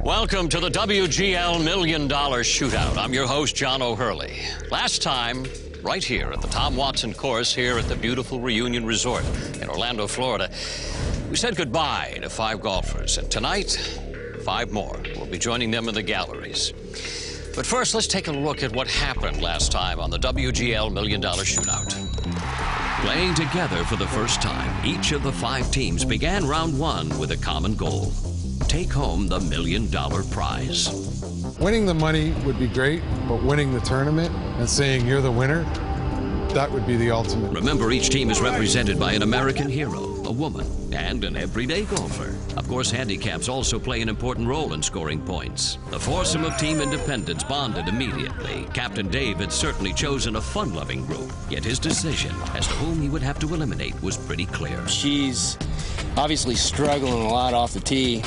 Welcome to the WGL Million Dollar Shootout. I'm your host, John O'Hurley. Last time, right here at the Tom Watson course here at the beautiful Reunion Resort in Orlando, Florida, we said goodbye to five golfers. And tonight, five more will be joining them in the galleries. But first, let's take a look at what happened last time on the WGL Million Dollar Shootout. Playing together for the first time, each of the five teams began round one with a common goal take home the million dollar prize. Winning the money would be great, but winning the tournament and saying you're the winner, that would be the ultimate. Remember, each team is represented by an American hero, a woman, and an everyday golfer. Of course, handicaps also play an important role in scoring points. The foursome of Team Independence bonded immediately. Captain Dave had certainly chosen a fun-loving group, yet his decision as to whom he would have to eliminate was pretty clear. She's obviously struggling a lot off the tee.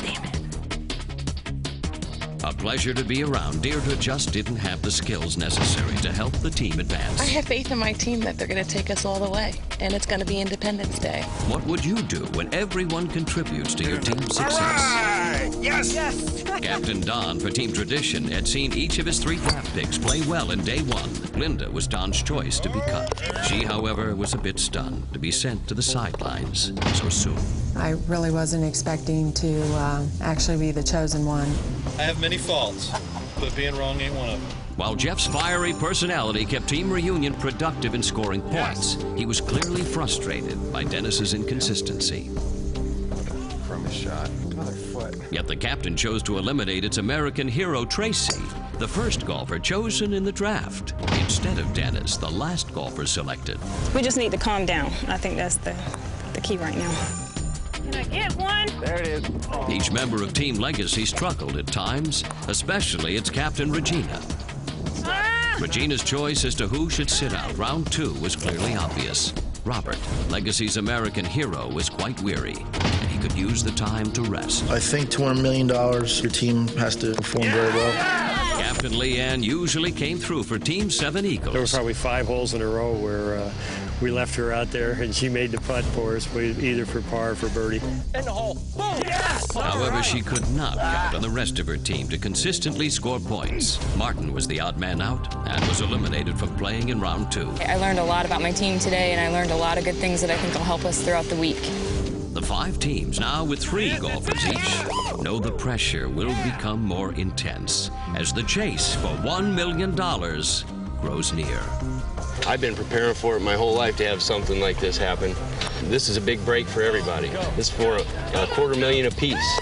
A pleasure to be around. Deirdre just didn't have the skills necessary to help the team advance. I have faith in my team that they're going to take us all the way, and it's going to be Independence Day. What would you do when everyone contributes to your team's success? Right. Yes! Yes! Captain Don for Team Tradition had seen each of his three draft picks play well in day one. Linda was Don's choice to be cut. She, however, was a bit stunned to be sent to the sidelines so soon. I really wasn't expecting to uh, actually be the chosen one. I have many faults, but being wrong ain't one of them. While Jeff's fiery personality kept Team Reunion productive in scoring points, he was clearly frustrated by Dennis's inconsistency. From his shot. Another foot. Yet the captain chose to eliminate its American hero, Tracy, the first golfer chosen in the draft. Instead of Dennis, the last golfer selected. We just need to calm down. I think that's the, the key right now. Can I get one? There it is. Each member of Team Legacy struggled at times, especially its captain, Regina. Ah! Regina's choice as to who should sit out round two was clearly obvious. Robert, Legacy's American hero, was quite weary, and he could use the time to rest. I think $200 million, your team has to perform very well. Captain Leanne usually came through for Team Seven Eagles. There were probably five holes in a row where uh, we left her out there and she made the putt for us, either for par or for birdie. In the hole. Boom! Yes! However, she could not count on the rest of her team to consistently score points. Martin was the odd man out and was eliminated from playing in round two. I learned a lot about my team today, and I learned a lot of good things that I think will help us throughout the week. The five teams, now with three golfers each, know the pressure will become more intense as the chase for $1 million grows near. I've been preparing for it my whole life to have something like this happen. This is a big break for everybody. This is for a, a quarter million apiece.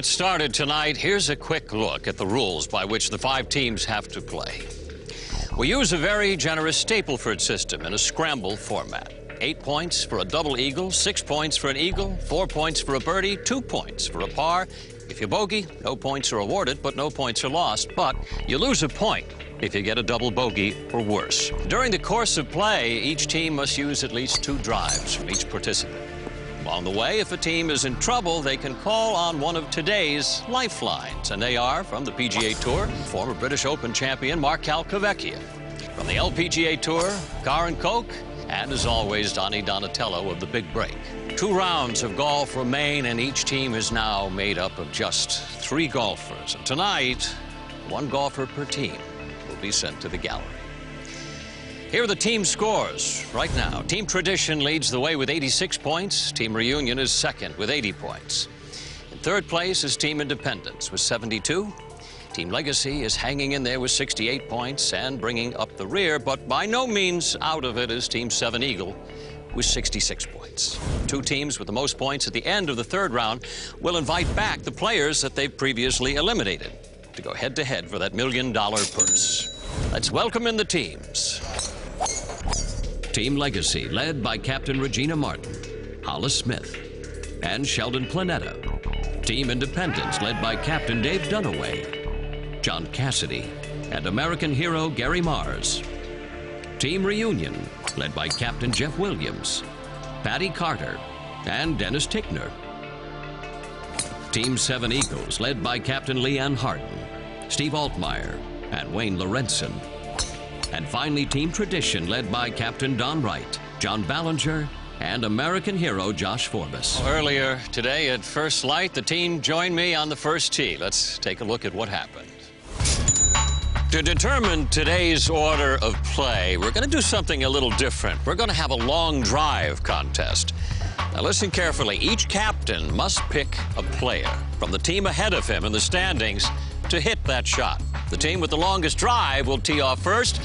Get started tonight, here's a quick look at the rules by which the five teams have to play. We use a very generous Stableford system in a scramble format. Eight points for a double eagle, six points for an eagle, four points for a birdie, two points for a par. If you bogey, no points are awarded, but no points are lost. But you lose a point if you get a double bogey or worse. During the course of play, each team must use at least two drives from each participant. Along the way, if a team is in trouble, they can call on one of today's lifelines, and they are from the PGA Tour, former British Open champion Mark Calcavecchia, from the LPGA Tour, Karin Koch, and as always, Donnie Donatello of the Big Break. Two rounds of golf remain, and each team is now made up of just three golfers. And tonight, one golfer per team will be sent to the gallery. Here are the team scores right now. Team Tradition leads the way with 86 points. Team Reunion is second with 80 points. In third place is Team Independence with 72. Team Legacy is hanging in there with 68 points and bringing up the rear, but by no means out of it is Team 7 Eagle with 66 points. Two teams with the most points at the end of the third round will invite back the players that they've previously eliminated to go head to head for that million dollar purse. Let's welcome in the teams. Team Legacy, led by Captain Regina Martin, Hollis Smith, and Sheldon Planetta. Team Independence led by Captain Dave Dunaway, John Cassidy, and American hero Gary Mars. Team Reunion led by Captain Jeff Williams, Patty Carter, and Dennis Tickner. Team Seven Eagles led by Captain Leanne Harden, Steve Altmeyer, and Wayne Lorenzen. And finally, Team Tradition led by Captain Don Wright, John Ballinger, and American hero Josh Forbes. Earlier today at First Light, the team joined me on the first tee. Let's take a look at what happened. To determine today's order of play, we're going to do something a little different. We're going to have a long drive contest. Now, listen carefully. Each captain must pick a player from the team ahead of him in the standings to hit that shot. The team with the longest drive will tee off first,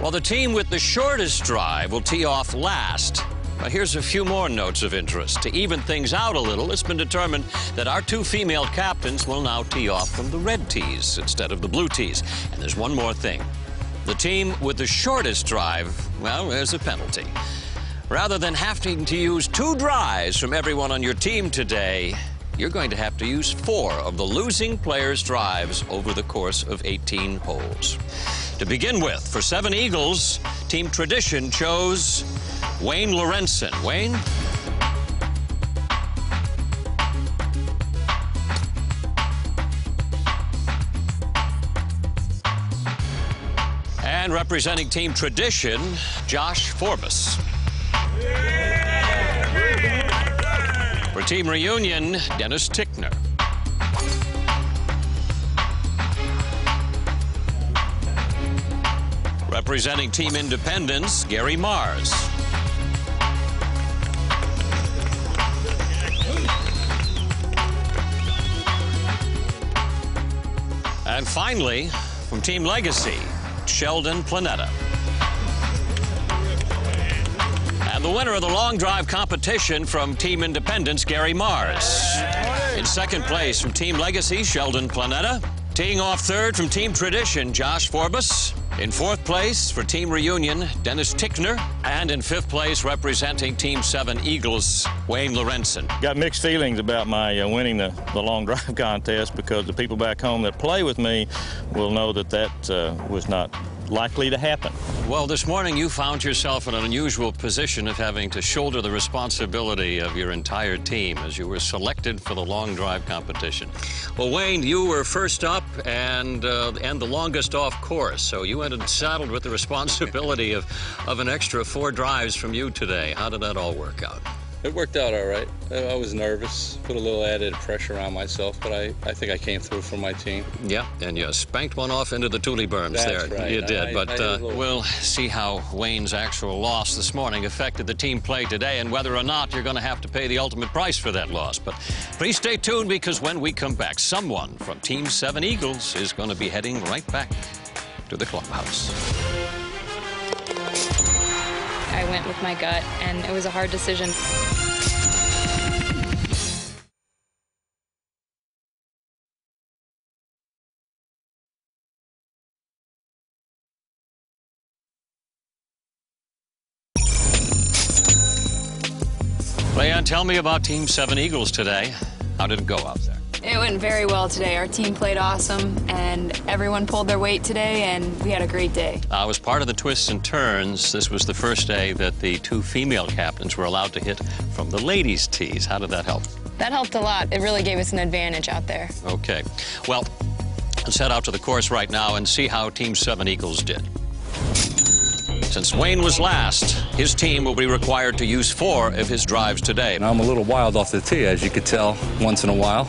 while the team with the shortest drive will tee off last. Now, here's a few more notes of interest. To even things out a little, it's been determined that our two female captains will now tee off from the red tees instead of the blue tees. And there's one more thing. The team with the shortest drive, well, there's a penalty. Rather than having to use two drives from everyone on your team today, you're going to have to use four of the losing players' drives over the course of 18 holes. To begin with, for Seven Eagles, Team Tradition chose Wayne Lorenzen. Wayne? And representing Team Tradition, Josh Forbes. For Team Reunion, Dennis Tickner. Representing Team Independence, Gary Mars. And finally, from Team Legacy, Sheldon Planetta. The winner of the long drive competition from Team Independence, Gary Mars. In second place from Team Legacy, Sheldon Planetta. Teeing off third from Team Tradition, Josh Forbes. In fourth place for Team Reunion, Dennis Tickner. And in fifth place, representing Team 7 Eagles, Wayne Lorenzen. Got mixed feelings about my uh, winning the, the long drive contest because the people back home that play with me will know that that uh, was not likely to happen. Well, this morning you found yourself in an unusual position of having to shoulder the responsibility of your entire team as you were selected for the long drive competition. Well, Wayne, you were first up and uh, and the longest off course, so you ended saddled with the responsibility of, of an extra four drives from you today. How did that all work out? It worked out all right. I was nervous, put a little added pressure on myself, but I, I think I came through for my team. Yeah, and you spanked one off into the Thule berms That's there. right. You did, I- but I did a uh, little- we'll see how Wayne's actual loss this morning affected the team play today and whether or not you're going to have to pay the ultimate price for that loss. But please stay tuned because when we come back, someone from Team 7 Eagles is going to be heading right back to the clubhouse. I went with my gut, and it was a hard decision. Tell me about Team 7 Eagles today. How did it go out there? It went very well today. Our team played awesome, and everyone pulled their weight today, and we had a great day. Uh, as part of the twists and turns, this was the first day that the two female captains were allowed to hit from the ladies' tees. How did that help? That helped a lot. It really gave us an advantage out there. Okay. Well, let's head out to the course right now and see how Team 7 Eagles did. Since Wayne was last, his team will be required to use four of his drives today. Now, I'm a little wild off the tee, as you could tell, once in a while.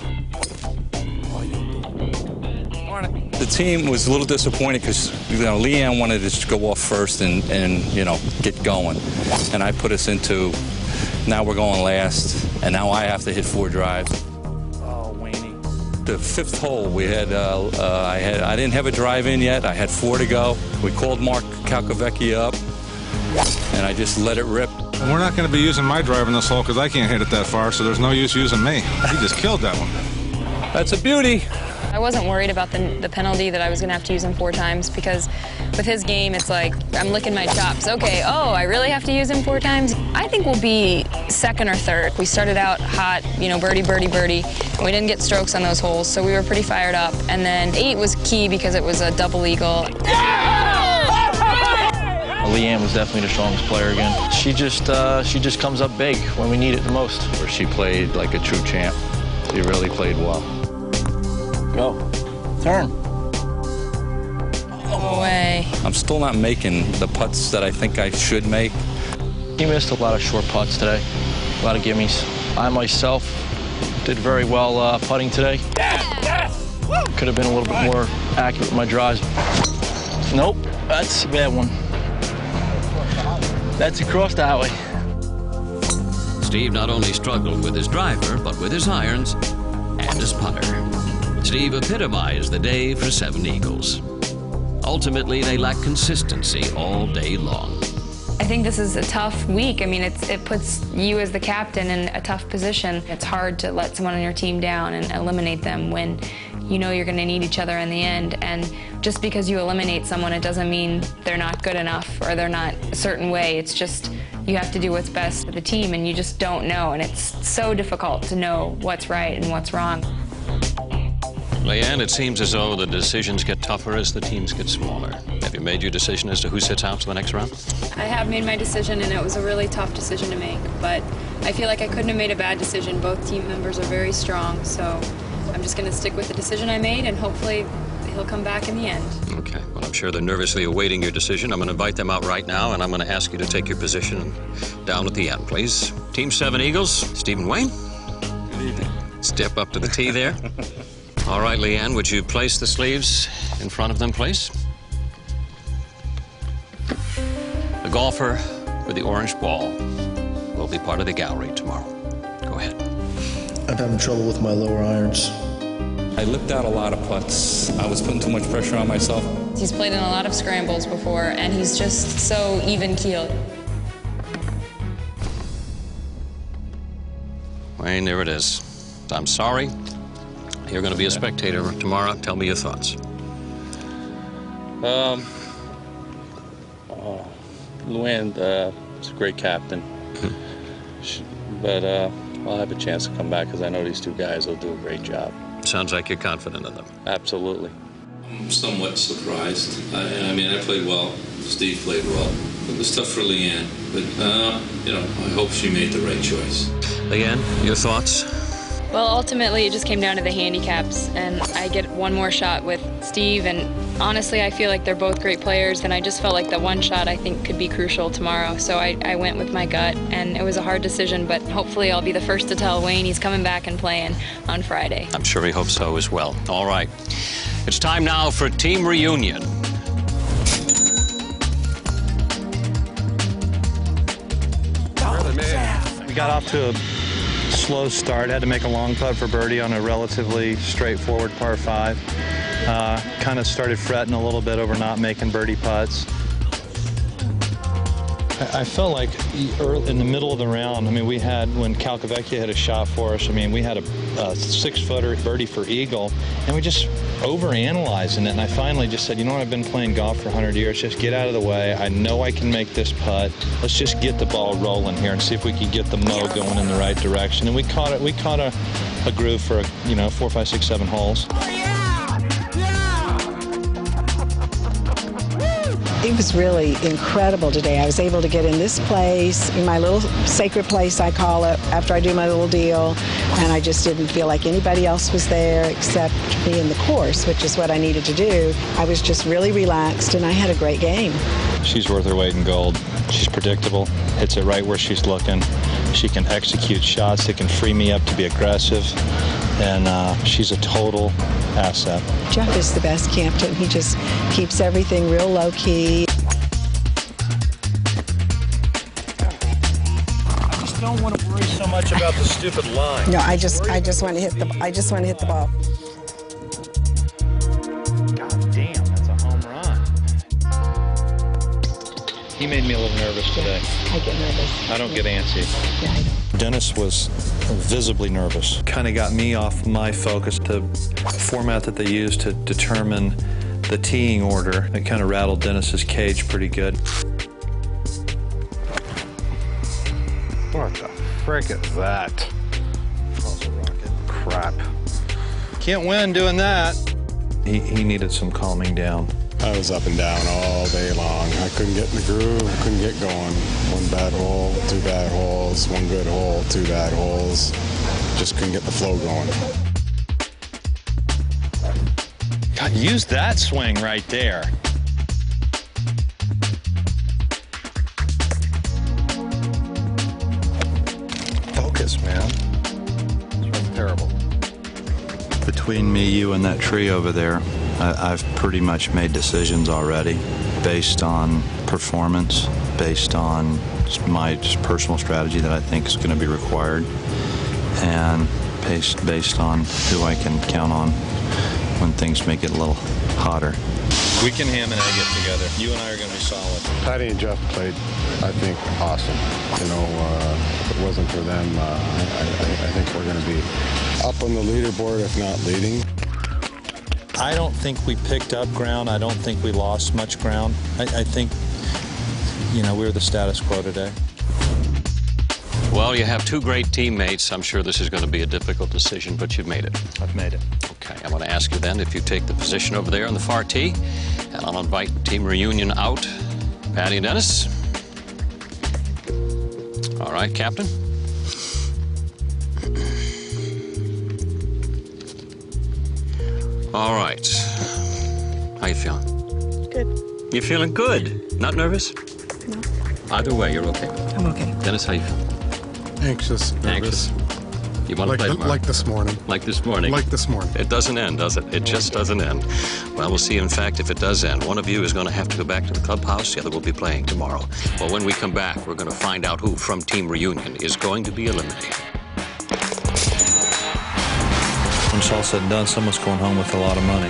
The team was a little disappointed because you know, Leanne wanted us to go off first and, and you know get going, and I put us into now we're going last, and now I have to hit four drives. Wayne. The fifth hole, we had, uh, uh, I had, I didn't have a drive in yet. I had four to go. We called Mark Calcavecchia up, and I just let it rip. We're not going to be using my drive in this hole because I can't hit it that far, so there's no use using me. He just killed that one. That's a beauty. I wasn't worried about the, the penalty that I was going to have to use him four times because with his game, it's like I'm licking my chops. Okay, oh, I really have to use him four times? I think we'll be second or third. We started out hot, you know, birdie, birdie, birdie, and we didn't get strokes on those holes, so we were pretty fired up. And then eight was key because it was a double eagle. Leanne was definitely the strongest player again. She just uh, she just comes up big when we need it the most. Where she played like a true champ. She really played well. Go. Turn. No way. I'm still not making the putts that I think I should make. He missed a lot of short putts today, a lot of gimmies. I myself did very well uh, putting today. Could have been a little bit more accurate with my drives. Nope, that's a bad one. That's across the highway. Steve not only struggled with his driver, but with his irons and his putter. Steve epitomized the day for Seven Eagles. Ultimately, they lack consistency all day long. I think this is a tough week. I mean, it puts you as the captain in a tough position. It's hard to let someone on your team down and eliminate them when you know you're going to need each other in the end. And just because you eliminate someone, it doesn't mean they're not good enough or they're not a certain way. It's just you have to do what's best for the team, and you just don't know. And it's so difficult to know what's right and what's wrong. Leanne, it seems as though the decisions get tougher as the teams get smaller. Have you made your decision as to who sits out for the next round? I have made my decision, and it was a really tough decision to make. But I feel like I couldn't have made a bad decision. Both team members are very strong, so I'm just going to stick with the decision I made, and hopefully he'll come back in the end. Okay. Well, I'm sure they're nervously awaiting your decision. I'm going to invite them out right now, and I'm going to ask you to take your position down at the end, please. Team Seven Eagles, Stephen Wayne. Good evening. Step up to the tee there. All right, Leanne, would you place the sleeves in front of them, please? The golfer with the orange ball will be part of the gallery tomorrow. Go ahead. I'm having trouble with my lower irons. I lipped out a lot of putts. I was putting too much pressure on myself. He's played in a lot of scrambles before, and he's just so even keeled. Wayne, there it is. I'm sorry. You're going to be a spectator tomorrow. Tell me your thoughts. Um, oh, Luann uh, is a great captain. She- but uh, I'll have a chance to come back because I know these two guys will do a great job. Sounds like you're confident in them. Absolutely. I'm somewhat surprised. I, I mean, I played well. Steve played well. It was tough for Leanne, but uh, you know, I hope she made the right choice. Leanne, your thoughts? Well, ultimately, it just came down to the handicaps, and I get one more shot with Steve. And honestly, I feel like they're both great players, and I just felt like that one shot I think could be crucial tomorrow. So I, I went with my gut, and it was a hard decision, but hopefully, I'll be the first to tell Wayne he's coming back and playing on Friday. I'm sure he hopes so as well. All right. It's time now for team reunion. We got off to a slow start. Had to make a long putt for birdie on a relatively straightforward par five. Uh, kind of started fretting a little bit over not making birdie putts. I felt like in the middle of the round, I mean, we had, when Calcavecchia had a shot for us, I mean, we had a, a six-footer birdie for eagle, and we just overanalyzing it. And I finally just said, you know what, I've been playing golf for 100 years. Just get out of the way. I know I can make this putt. Let's just get the ball rolling here and see if we can get the mo going in the right direction. And we caught it. We caught a, a groove for, you know, four, five, six, seven holes. Oh, It was really incredible today. I was able to get in this place, in my little sacred place, I call it, after I do my little deal. And I just didn't feel like anybody else was there except me in the course, which is what I needed to do. I was just really relaxed and I had a great game. She's worth her weight in gold. She's predictable, hits it right where she's looking. She can execute shots that can free me up to be aggressive, and uh, she's a total asset. Jeff is the best captain. He just keeps everything real low key. I just don't want to worry so much about the stupid line. No, I just I just want to hit the I just want to hit the ball. God damn, that's a home run. He made me a little nervous today. I get nervous. I don't get antsy. Yeah, I know. Dennis was visibly nervous. Kind of got me off my focus. The format that they used to determine the teeing order, it kind of rattled Dennis's cage pretty good. What the frick is that? Crap. Can't win doing that. He, he needed some calming down. I was up and down all day long. I couldn't get in the groove, couldn't get going. One bad hole, two bad holes, one good hole, two bad holes. Just couldn't get the flow going. God, use that swing right there. Focus, man. That's terrible. Between me, you, and that tree over there, I, I've pretty much made decisions already based on performance, based on my just personal strategy that I think is going to be required, and based, based on who I can count on when things make it a little hotter. We can ham and egg it together. You and I are going to be solid. Patty and Jeff played, I think, awesome. You know, uh, if it wasn't for them, uh, I, I, I think we're going to be up on the leaderboard, if not leading. I don't think we picked up ground. I don't think we lost much ground. I, I think, you know, we're the status quo today. Well, you have two great teammates. I'm sure this is going to be a difficult decision, but you've made it. I've made it. Okay, I'm going to ask you then if you take the position over there on the far tee, and I'll invite Team Reunion out. Patty and Dennis. All right, Captain. All right. How you feeling? Good. You feeling good? Not nervous? No. Either way, you're okay. I'm okay. Dennis, how you feeling? Anxious, nervous. Anxious. You want Like, to play th- tomorrow? like this morning. Like this morning. Like this morning. It doesn't end, does it? It just doesn't end. Well, we'll see. In fact, if it does end, one of you is going to have to go back to the clubhouse. The other will be playing tomorrow. Well, when we come back, we're going to find out who from Team Reunion is going to be eliminated. When it's all said and done, someone's going home with a lot of money.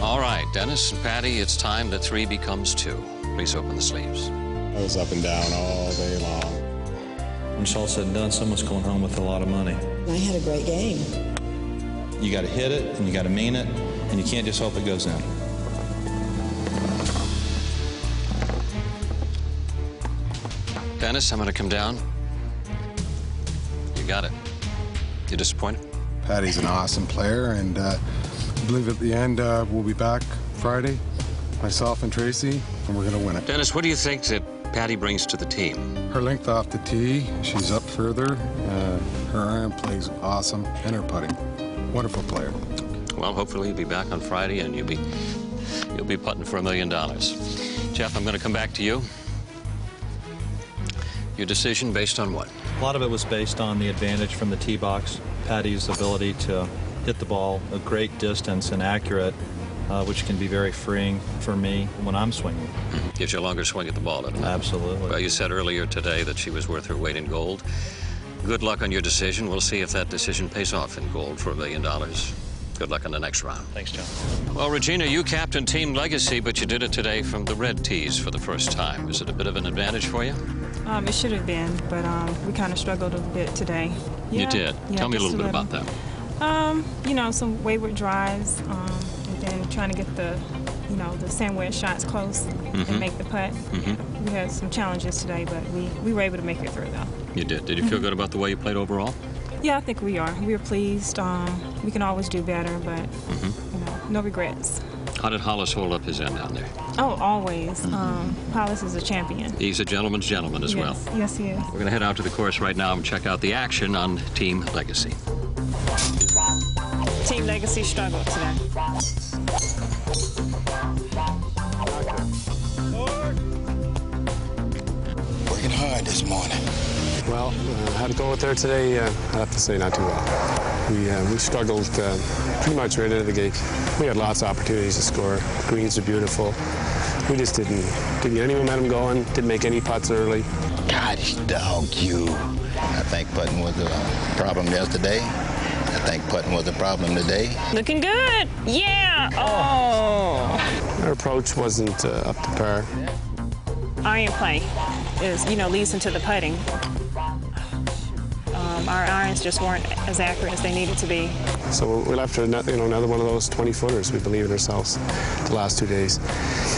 All right, Dennis and Patty, it's time that three becomes two. Please open the sleeves. I was up and down all day long. When it's all said and done, someone's going home with a lot of money. I had a great game. You got to hit it, and you got to mean it, and you can't just hope it goes in. Dennis, I'm going to come down. You got it. You disappointed? Patty's an awesome player, and uh, I believe at the end uh, we'll be back Friday, myself and Tracy, and we're going to win it. Dennis, what do you think that Patty brings to the team? Her length off the tee, she's up further. Uh, her iron plays awesome, and her putting. Wonderful player. Well, hopefully you'll be back on Friday and you'll be you'll be putting for a million dollars. Jeff, I'm going to come back to you. Your decision based on what? A lot of it was based on the advantage from the tee box, Patty's ability to hit the ball a great distance and accurate, uh, which can be very freeing for me when I'm swinging. Gives you a longer swing at the ball, doesn't it? Absolutely. Well, you said earlier today that she was worth her weight in gold. Good luck on your decision. We'll see if that decision pays off in gold for a million dollars. Good luck in the next round. Thanks, John. Well, Regina, you captained Team Legacy, but you did it today from the red tees for the first time. Is it a bit of an advantage for you? Um, it should have been, but um, we kind of struggled a bit today. You did. yeah, Tell me a just little bit about that. Um, you know, some wayward drives, um, and then trying to get the, you know, the sand wedge shots close Mhm. and make the putt. Mhm. We had some challenges today, but we, we were able to make it through though. You did. Did you feel good about the way you played overall? Yeah, I think we are. We are pleased. Um, we can always do better, but Mhm. you know, no regrets. How did Hollis hold up his end down there? Oh, always. Um, Hollis is a champion. He's a gentleman's gentleman as well. yes. Yes, he is. We're going to head out to the course right now and check out the action on Team Legacy. Team Legacy struggled today. Working this morning. Well, uh, how to go out there today, uh, I have to say not too well. We, uh, we struggled uh, pretty much right out of the gate. We had lots of opportunities to score. Greens are beautiful. We just didn't, didn't get any momentum going, didn't make any putts early. God dog you. I think putting was a problem yesterday. I think putting was a problem today. Looking good. Yeah. Oh. Our approach wasn't uh, up to par. Iron play is, you know, leads into the putting. Um, our irons just weren't as accurate as they needed to be. So we left you know, another one of those 20 footers. We believe in ourselves the last two days.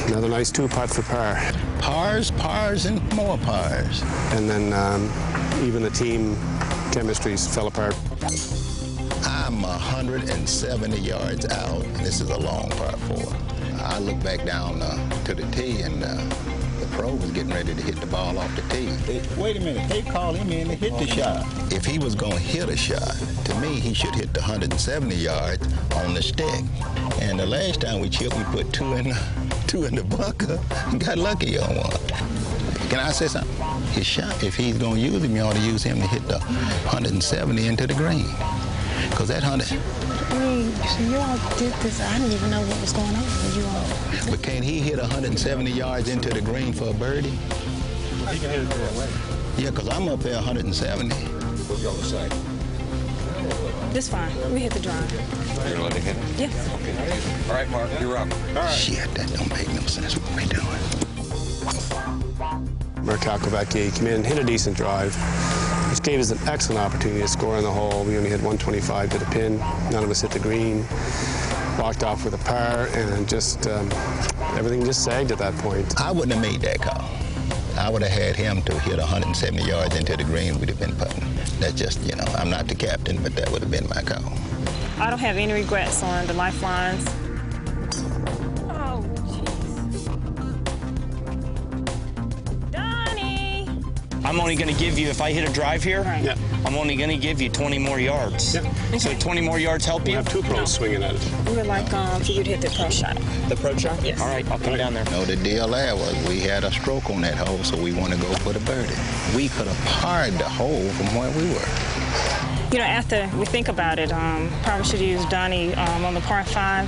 Another nice two putt for par. Pars, pars, and more pars. And then um, even the team chemistries fell apart. I'm 170 yards out, and this is a long par four. I look back down uh, to the tee, and uh, the pro was getting ready to hit the ball off the tee. Wait a minute, they called him in to hit the shot. If he was going to hit a shot, to me, he should hit the 170 yards on the stick. And the last time we chipped, we put two in, two in the bunker and got lucky on one. Can I say something? His shot, if he's going to use him, you ought to use him to hit the 170 into the green. Because that 100... I mean, so you all did this. I didn't even know what was going on with you all. But can't he hit 170 yards into the green for a birdie? He can hit it to away. Yeah, because I'm up there 170. What you on the side? Just fine. We hit the drive. You're gonna let it hit it? Yeah. Okay. All right, Mark, you're up. All right. Shit, that don't make no sense what we doing. Mark Calcavecchia came in, hit a decent drive, which gave us an excellent opportunity to score on the hole. We only hit 125 to the pin. None of us hit the green. Walked off with a par, and just um, everything just sagged at that point. I wouldn't have made that call. I would have had him to hit 170 yards into the green. We'd have been putting. That's just, you know, I'm not the captain, but that would have been my call. I don't have any regrets on the lifelines. I'm only going to give you, if I hit a drive here, Yeah. I'm only going to give you 20 more yards. So 20 more yards help you? We you? have two pros swinging at it. We would like um, for you to hit the pro shot. The pro shot? Yes. All right, I'll come down there. No, the deal there was we had a stroke on that hole, so we want to go for the birdie. We could have parred the hole from where we were. You know, after we think about it, um, probably should have used Donnie um, on the par five,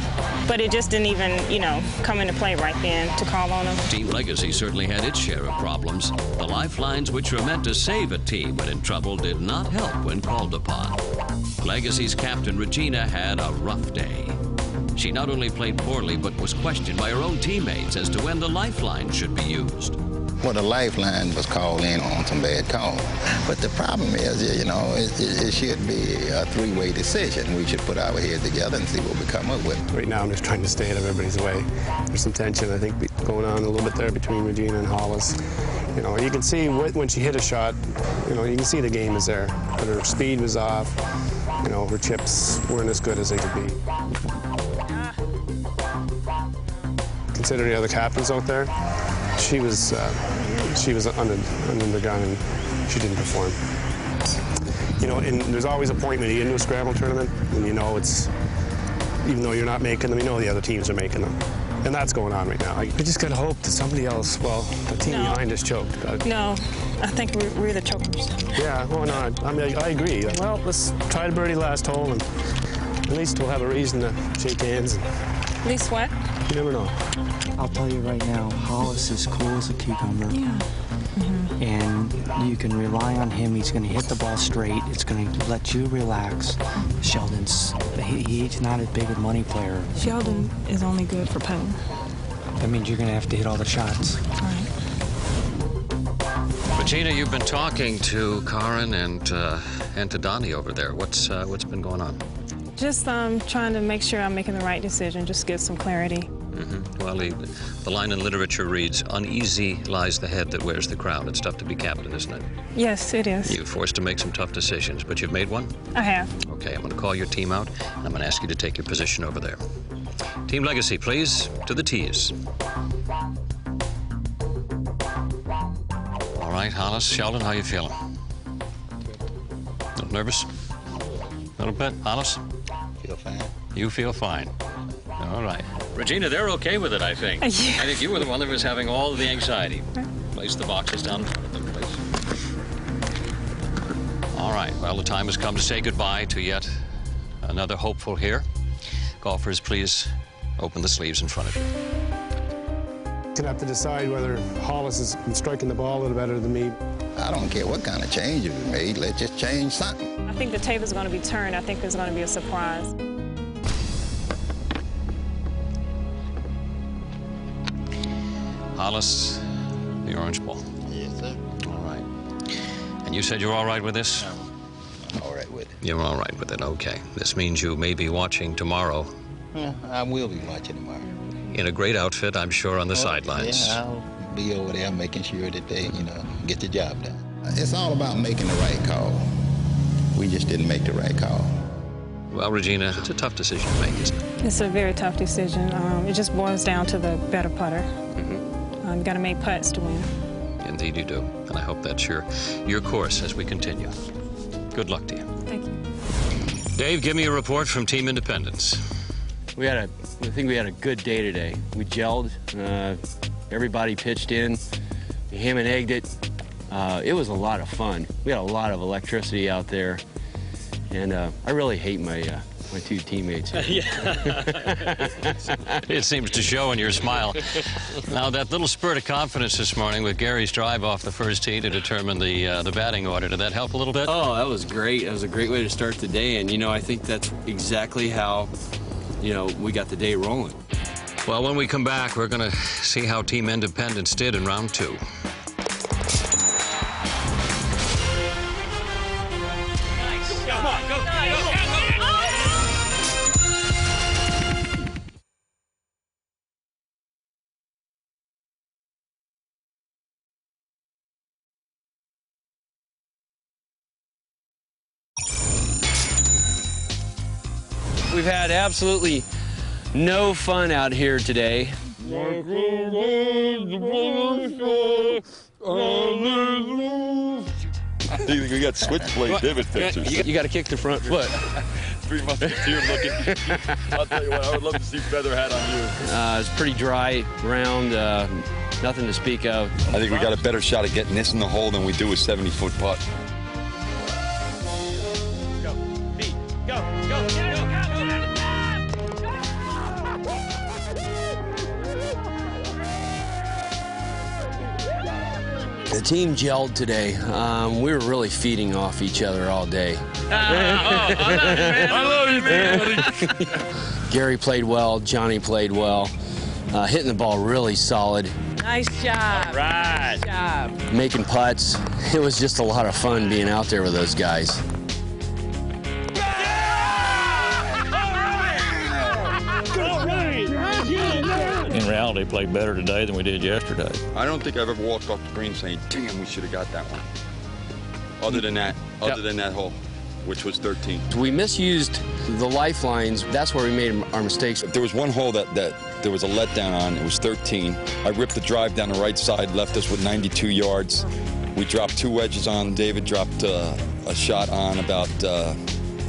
but it just didn't even, you know, come into play right then to call on them. Team Legacy certainly had its share of problems. The lifelines, which were meant to save a team when in trouble, did not help when called upon. Legacy's captain, Regina, had a rough day. She not only played poorly, but was questioned by her own teammates as to when the lifeline should be used. Well, the lifeline was called in on some bad call. But the problem is, you know, it, it, it should be a three-way decision. We should put our heads together and see what we come up with. Right now, I'm just trying to stay out of everybody's way. There's some tension, I think, going on a little bit there between Regina and Hollis. You know, you can see when she hit a shot, you know, you can see the game is there, but her speed was off. You know, her chips weren't as good as they could be. Considering the other captains out there, she was uh, she was under, gun and she didn't perform. You know, and there's always a point when you get into a scramble tournament and you know it's even though you're not making them, you know the other teams are making them. And that's going on right now. I, just gotta hope that somebody else, well, the team No. behind us choked. No, I think we're, we're the chokers. yeah, well, no, I, I mean, I, I agree. Well, let's try to birdie last hole, and at least we'll have a reason to shake hands. And At least what? you never know. I'll tell you right now, Hollis is cool as a cucumber. Yeah. And you can rely on him. He's going to hit the ball straight. It's going to let you relax. Sheldon's, he, he's not as big a money player. Sheldon is only good for putting. That means you're going to have to hit all the shots. Right. Regina, you've been talking to Karin and uh, and to Donnie over there. What's uh, what's been going on? Just um, trying to make sure I'm making the right decision, just get some clarity. Hmm Well, the, the line in literature reads, "Uneasy lies the head that wears the crown." It's tough to be captain, isn't it? Yes, it is. You're forced to make some tough decisions, but you've made one. I have. Okay, I'm going to call your team out, and I'm going to ask you to take your position over there. Team Legacy, please, to the tees. All right, Hollis, Sheldon, how you feeling? A Little nervous? A little bit, Hollis? Feel fine. You feel fine. All right. Regina, they're okay with it, I think. I think you were the one that was having all the anxiety. Place the boxes down. Put them in place. All right. Well, the time has come to say goodbye to yet another hopeful here. Golfers, please open the sleeves in front of you. Gonna have to decide whether Hollis is striking the ball a little better than me. I don't care what kind of changes we made. Let's just change something. I think the table's going to be turned. I think there's going to be a surprise. Hollis, the orange ball. Yes, sir. All right. And you said you're all right with this? I'm All right with it. You're all right with it, okay. This means you may be watching tomorrow Yeah, I will be watching tomorrow. in a great outfit, I'm sure, on the sidelines. Yeah, I'll be over there making sure that they, you know, get the job done. It's all about making the right call. We just didn't make the right call. Well, Regina, it's a tough decision to make, isn't it? It's a very tough decision. Um, it just boils down to the better putter. Mm-hmm. Um, you going to make putts to win. Indeed you do. And I hope that's your, your course as we continue. Good luck to you. Thank you. Dave, give me a report from Team Independence. We had a, I think we had a good day today. We gelled. Uh, everybody pitched in. We ham and egged it. Uh, it was a lot of fun. We had a lot of electricity out there, and uh, I really hate my uh, my two teammates. here. it seems to show in your smile. Now, that little spurt of confidence this morning with Gary's drive off the first tee to determine the uh, the batting order, did that help a little bit? Oh, that was great. That was a great way to start the day, and you know I think that's exactly how, you know, we got the day rolling. Well, when we come back, we're going to see how Team Independence did in round two. Had absolutely no fun out here today. we got switchblade divot fixers. You, got to kick the front foot. Three musketeer looking. I'll tell you what, I would love to see feather hat on you. Uh, it's pretty dry ground, uh, nothing to speak of. I think we got a better shot at getting this in the hole than we do a 70 foot putt. The team gelled today. Um, we were really feeding off each other all day. I love you, man. Gary played well. Johnny played well. Uh, hitting the ball really solid. Nice job. right. Nice job. Making putts. It was just a lot of fun being out there with those guys. In reality, played better today than we did yesterday. I don't think I've ever walked off the green saying, damn, we should have got that one. Other than that, other Yep. than that hole, which was 13. We misused the lifelines. That's where we made our mistakes. There was one hole that, that there was a letdown on. It was 13. I ripped the drive down the right side, left us with 92 yards. We dropped two wedges on. David dropped uh, a shot on about uh,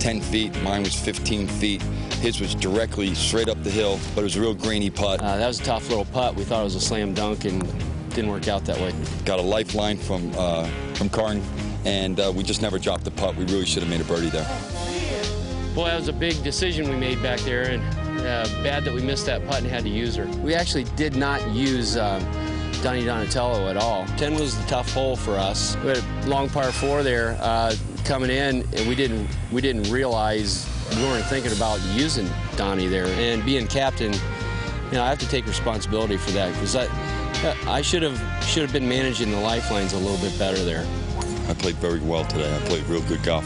10 feet. Mine was 15 feet. His was directly straight up the hill, but it was a real grainy putt. Uh, that was a tough little putt. We thought it was a slam dunk and didn't work out that way. Got a lifeline from uh, from Karin, and uh, we just never dropped the putt. We really should have made a birdie there. Boy, that was a big decision we made back there, and uh, bad that we missed that putt and had to use her. We actually did not use um, Donnie Donatello at all. 10 was the tough hole for us. We had a long par four there uh, coming in, and we didn't we didn't realize we weren't thinking about using Donnie there. And being captain, you know, I have to take responsibility for that because I, I should have should have been managing the lifelines a little bit better there. I played very well today. I played real good golf.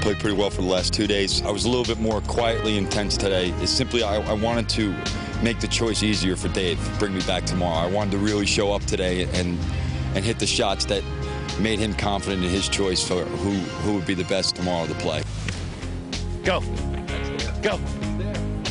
Played pretty well for the last two days. I was a little bit more quietly intense today. It's simply I, I wanted to make the choice easier for Dave. Bring me back tomorrow. I wanted to really show up today and and hit the shots that made him confident in his choice for who who would be the best tomorrow to play. Go. Go.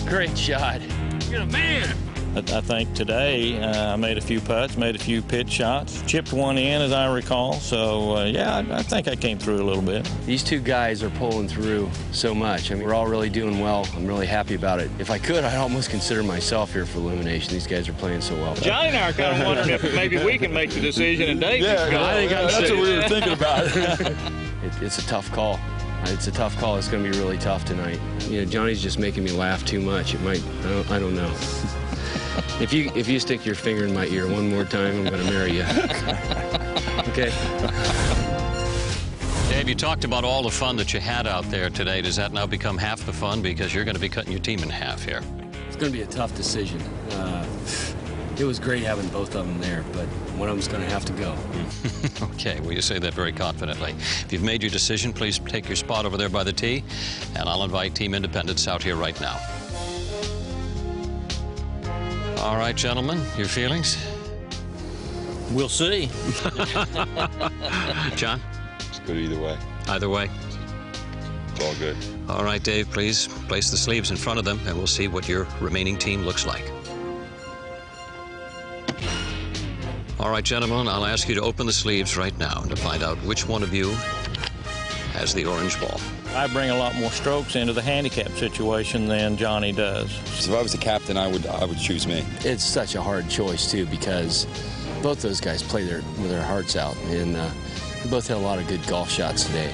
Great shot. You're a man. I, I think today uh, I made a few putts, made a few pitch shots, chipped one in as I recall. So uh, yeah, I, I think I came through a little bit. These two guys are pulling through so much. I mean, we're all really doing well. I'm really happy about it. If I could, I'd almost consider myself here for elimination. These guys are playing so well. Johnny and I are kind of wondering if maybe we can make the decision and Dave Yeah, can go. I think I'm That's what we were thinking about. It, it's a tough call. It's a tough call. It's going to be really tough tonight. You know, Johnny's just making me laugh too much. It might, I don't, I don't know. If you if you stick your finger in my ear one more time, I'm going to marry you. okay. Dave, you talked about all the fun that you had out there today. Does that now become half the fun because you're going to be cutting your team in half here? It's going to be a tough decision. Uh, it was great having both of them there, but one of them's going to have to go. okay, well, you say that very confidently. If you've made your decision, please take your spot over there by the tee, and I'll invite Team Independence out here right now. All right, gentlemen, your feelings? We'll see. John? It's good either way. Either way. It's all good. All right, Dave, please place the sleeves in front of them, and we'll see what your remaining team looks like. All right, gentlemen, I'll ask you to open the sleeves right now to find out which one of you has the orange ball. I bring a lot more strokes into the handicap situation than Johnny does. So if I was the captain, I would I would choose me. It's such a hard choice too because both those guys play their with their hearts out, and uh, they both had a lot of good golf shots today.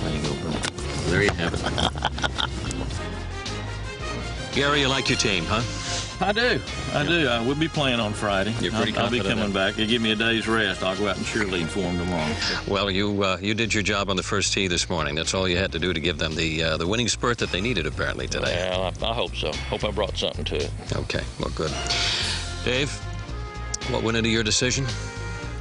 There you. There you have it. Gary, you like your team, huh? I do. I do. I will be playing on Friday. You're pretty I'll, I'll be coming in- back. They give me a day's rest. I'll go out and cheerlead for them tomorrow. Well, you uh, you did your job on the first tee this morning. That's all you had to do to give them the uh, the winning spurt that they needed apparently today. Well, I, I hope so. Hope I brought something to it. Okay, well, good. Dave, what went into your decision?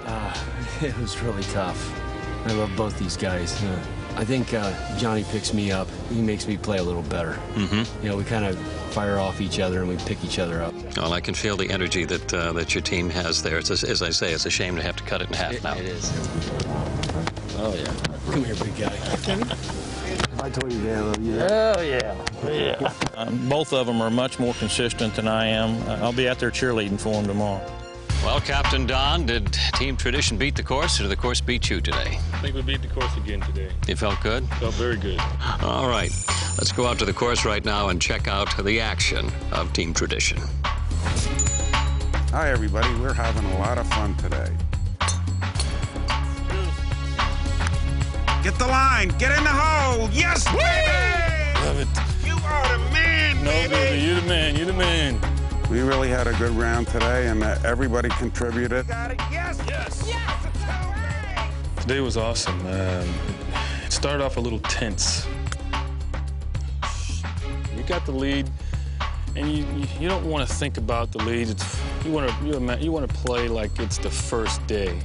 Uh, it was really tough. I love both these guys. Uh, I think uh, Johnny picks me up. He makes me play a little better. Mm-hmm. You know, we kind of fire off each other and we pick each other up. Well, I can feel the energy that uh, that your team has there. It's, as, as I say, it's a shame to have to cut it in half now. It is. Oh yeah. Come here, big guy. I told you, Dan, I love you. Oh, yeah. Yeah. Um, both of them are much more consistent than I am. Uh, I'll be out there cheerleading for them tomorrow. Well, Captain Don, did Team Tradition beat the course, or did the course beat you today? I think we beat the course again today. You felt good? Felt very good. All right. Let's go out to the course right now and check out the action of Team Tradition. Hi, everybody. We're having a lot of fun today. Get the line. Get in the hole. Yes, baby. Love it. You are the man, No, baby. baby, you the man. You're the man. We really had a good round today, and uh, everybody contributed. Yes. Yes. Today was awesome. Um, it started off a little tense. You got the lead, and you you, you don't want to think about the lead. It's, you want to you, you want to play like it's the first day.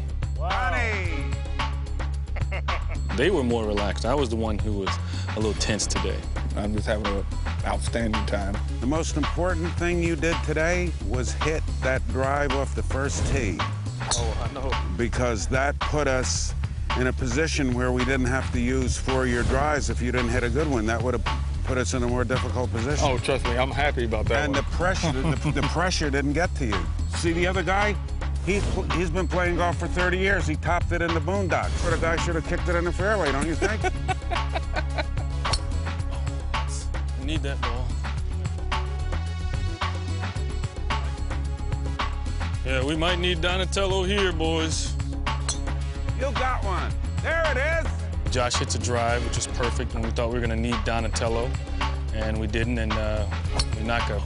They were more relaxed. I was the one who was a little tense today. I'm just having an outstanding time. The most important thing you did today was hit that drive off the first tee. Oh, I know. because that put us in a position where we didn't have to use four-year drives if you didn't hit a good one. That would have put us in a more difficult position. Oh, trust me, I'm happy about that. and one. the pressure, the, the pressure didn't get to you. See the other guy? He's pl- he's been playing golf for 30 years. He topped it in the boondocks. But the guy should have kicked it in the fairway, don't you think? I need that ball. Yeah, we might need Donatello here, boys. you got one. There it is. Josh hits a drive, which is perfect, and we thought we were going to need Donatello, and we didn't, and uh, we knock a,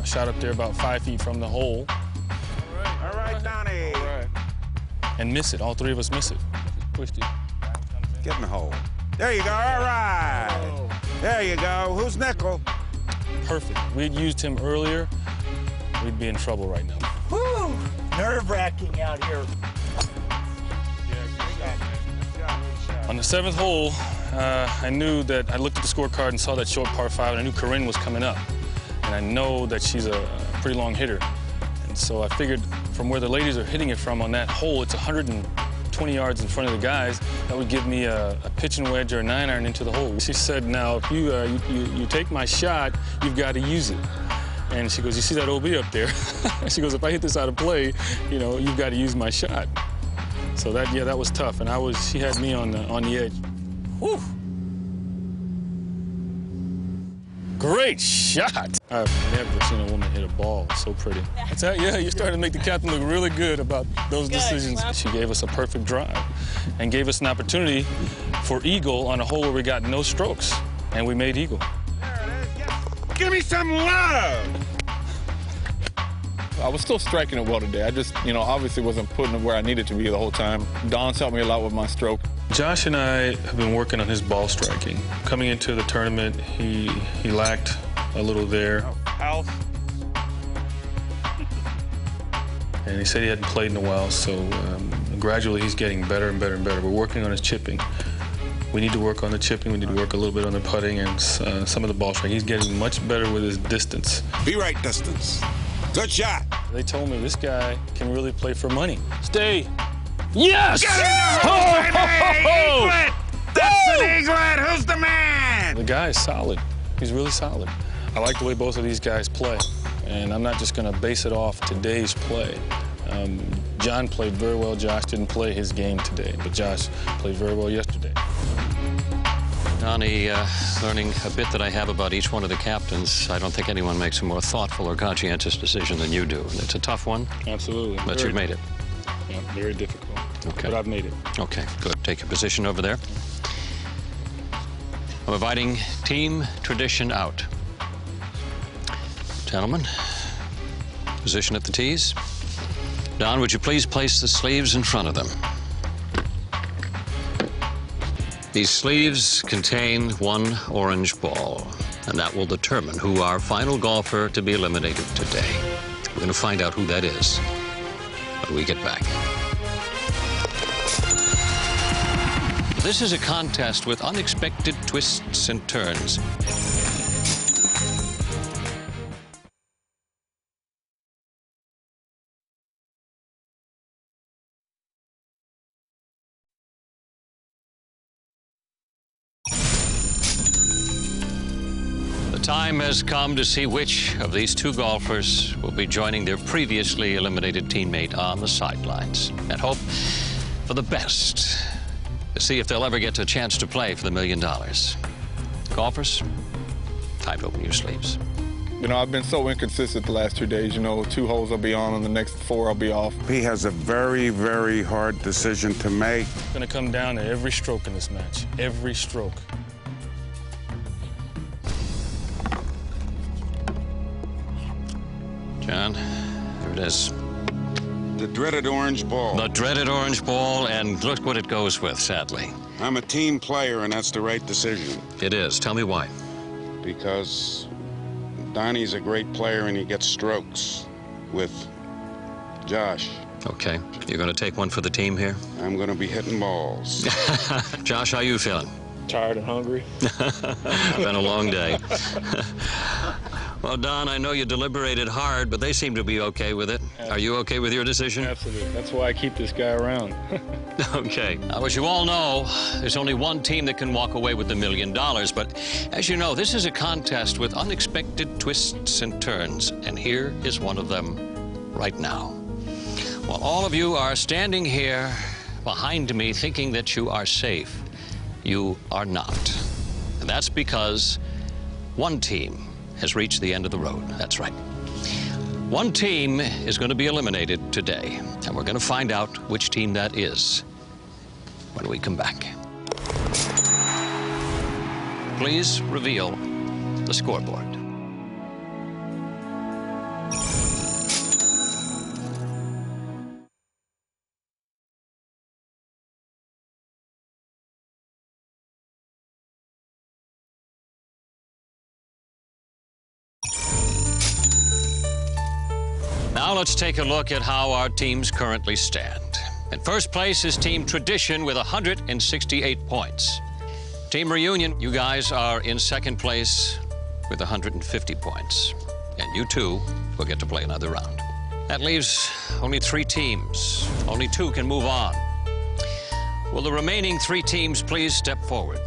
a shot up there about five feet from the hole All right, Donnie. and miss it. All three of us miss it. Pushed it. Get in the hole. There you go. All right. There you go. Who's nickel? Perfect. We had used him earlier, we'd be in trouble right now. Whew! Nerve wracking out here. On the seventh hole, uh, I knew that I looked at the scorecard and saw that short par five, and I knew Karin was coming up. And I know that she's a, a pretty long hitter. And so I figured from where the ladies are hitting it from on that hole, it's 120 yards in front of the guys. That would give me a, a pitching wedge or a nine iron into the hole. She said, now, if you, uh, you, you, you take my shot, you've got to use it. And she goes, you see that OB up there? she goes, if I hit this out of play, you know, you've got to use my shot. So that, yeah, that was tough. And I was, she had me on the, on the edge. Whew. Great shot. I've never seen a woman hit a ball so pretty. That's how, yeah, you're starting to make the captain look really good about those decisions. She gave us a perfect drive and gave us an opportunity for eagle on a hole where we got no strokes, and we made eagle. Give me some love. I was still striking it well today. I just, you know, obviously wasn't putting it where I needed to be the whole time. Don's helped me a lot with my stroke. Josh and I have been working on his ball striking. Coming into the tournament, he he lacked a little there. House. And he said he hadn't played in a while, so um, gradually he's getting better and better and better. We're working on his chipping. We need to work on the chipping. We need to work a little bit on the putting and uh, some of the ball striking. He's getting much better with his distance. Be right distance. Good shot. They told me this guy can really play for money. Stay. Yes! Get in the hole, baby! Eaglet! That's an eaglet! Who's the man? The guy is solid. He's really solid. I like the way both of these guys play, and I'm not just going to base it off today's play. Um, John played very well. Josh didn't play his game today, but Josh played very well yesterday. Donnie, uh, learning a bit that I have about each one of the captains, I don't think anyone makes a more thoughtful or conscientious decision than you do. It's a tough one, Absolutely. but Very you've made it. Yeah, very difficult. Okay. But I've made it. Okay, good. Take your position over there. I'm inviting Team Tradition out. Gentlemen, position at the tees. Don, would you please place the sleeves in front of them? These sleeves contain one orange ball, and that will determine who our final golfer to be eliminated today. We're going to find out who that is when we get back. This is a contest with unexpected twists and turns. Time has come to see which of these two golfers will be joining their previously eliminated teammate on the sidelines and hope for the best to see if they'll ever get a chance to play for the million dollars. Golfers, time to open your sleeves. You know, I've been so inconsistent the last two days. You know, two holes I'll be on, and the next four I'll be off. He has a very, very hard decision to make. It's going to come down to every stroke in this match. Every stroke. John, here it is. The dreaded orange ball. The dreaded orange ball, and look what it goes with, sadly. I'm a team player, and that's the right decision. It is. Tell me why. Because Donnie's a great player, and he gets strokes with Josh. Okay. You're going to take one for the team here? I'm going to be hitting balls. Josh, how you feeling? Tired and hungry. Been a long day. well, Don, I know you deliberated hard, but they seem to be okay with it. Are you okay with your decision? Absolutely. That's why I keep this guy around. Okay. Now, as you all know, there's only one team that can walk away with the million dollars. But as you know, this is a contest with unexpected twists and turns. And here is one of them right now. While all of you are standing here behind me thinking that you are safe, you are not. And that's because one team has reached the end of the road. That's right. One team is going to be eliminated today, and we're going to find out which team that is when we come back. Please reveal the scoreboard. A look at how our teams currently stand. In first place is Team Tradition with 168 points. Team Reunion, you guys are in second place with 150 points. And you too will get to play another round. That leaves only three teams. Only two can move on. Will the remaining three teams please step forward?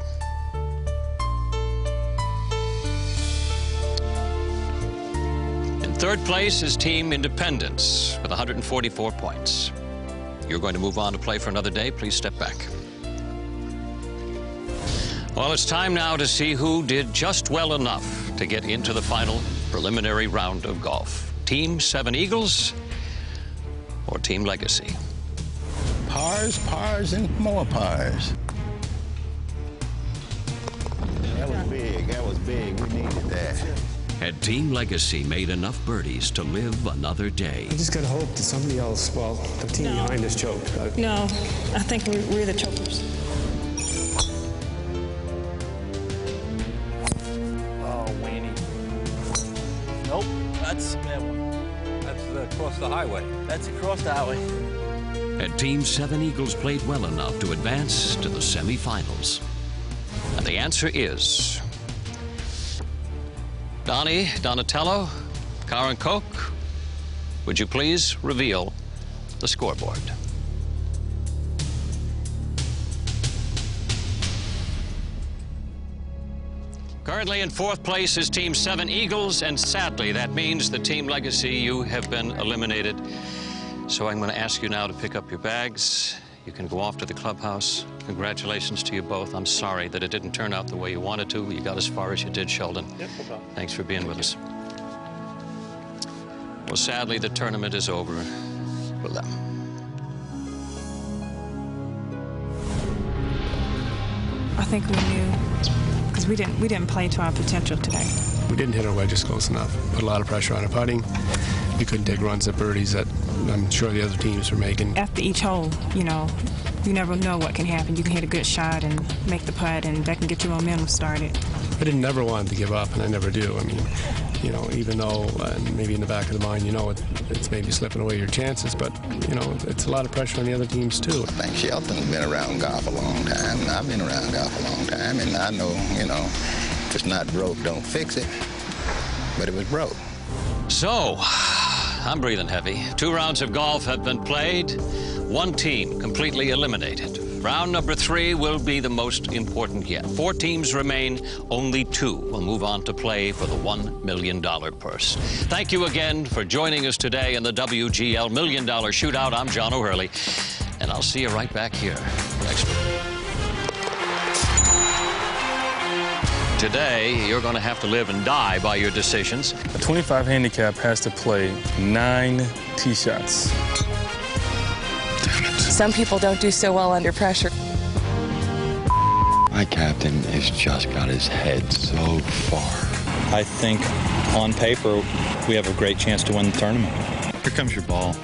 Third place is Team Independence with 144 points. You're going to move on to play for another day. Please step back. Well, it's time now to see who did just well enough to get into the final preliminary round of golf. Team Seven Eagles or Team Legacy? Pars, pars, and more pars. Team Legacy made enough birdies to live another day? I just gotta hope that somebody else, well, the team No. behind us choked. Uh, No, I think we, we're the chokers. Oh, weenie. Nope, that's that one. That's uh, across the highway. That's across the highway. Had Team Seven Eagles played well enough to advance to the semifinals? And the answer is Donnie, Donatello, Karin Koch, would you please reveal the scoreboard? Currently in fourth place is Team Seven Eagles, and sadly, that means the Team Legacy, you have been eliminated. So I'm going to ask you now to pick up your bags. You can go off to the clubhouse. Congratulations to you both. I'm sorry that it didn't turn out the way you wanted to. You got as far as you did, Sheldon. Thanks for being with us. Well, sadly, the tournament is over for them. Um, I think we knew because we didn't we didn't play to our potential today. We didn't hit our wedges close enough. Put a lot of pressure on our putting. We couldn't take runs at birdies that I'm sure the other teams were making. After each hole, you know, you never know what can happen. You can hit a good shot and make the putt, and that can get your momentum started. I didn't never want to give up, and I never do. I mean, you know, even though uh, maybe in the back of the mind, you know, it, it's maybe slipping away your chances, but you know, it's a lot of pressure on the other teams too. I think Shelton's been around golf a long time, and I've been around golf a long time, and I know, you know, if it's not broke, don't fix it. But it was broke. So, I'm breathing heavy. Two rounds of golf have been played, one team completely eliminated. Round number three will be the most important yet. Four teams remain, only two will move on to play for the $1 million purse. Thank you again for joining us today in the WGL Million Dollar Shootout. I'm John O'Hurley, and I'll see you right back here next week. Today, you're going to have to live and die by your decisions. A 25 handicap has to play nine tee shots. Some people don't do so well under pressure. My captain has just got his head so far. I think on paper, we have a great chance to win the tournament. Here comes your ball.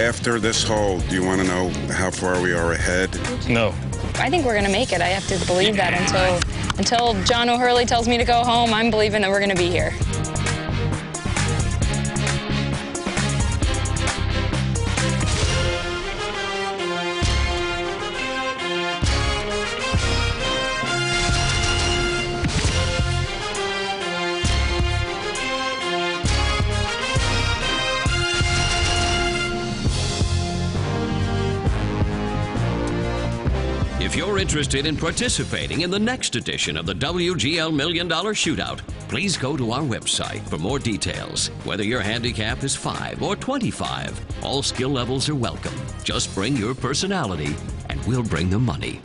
After this hole, do you want to know how far we are ahead? No. I think we're going to make it. I have to believe that until until John O'Hurley tells me to go home. I'm believing that we're going to be here. Interested in participating in the next edition of the WGL Million Dollar Shootout, please go to our website for more details. Whether your handicap is 5 or 25, all skill levels are welcome. Just bring your personality and we'll bring the money.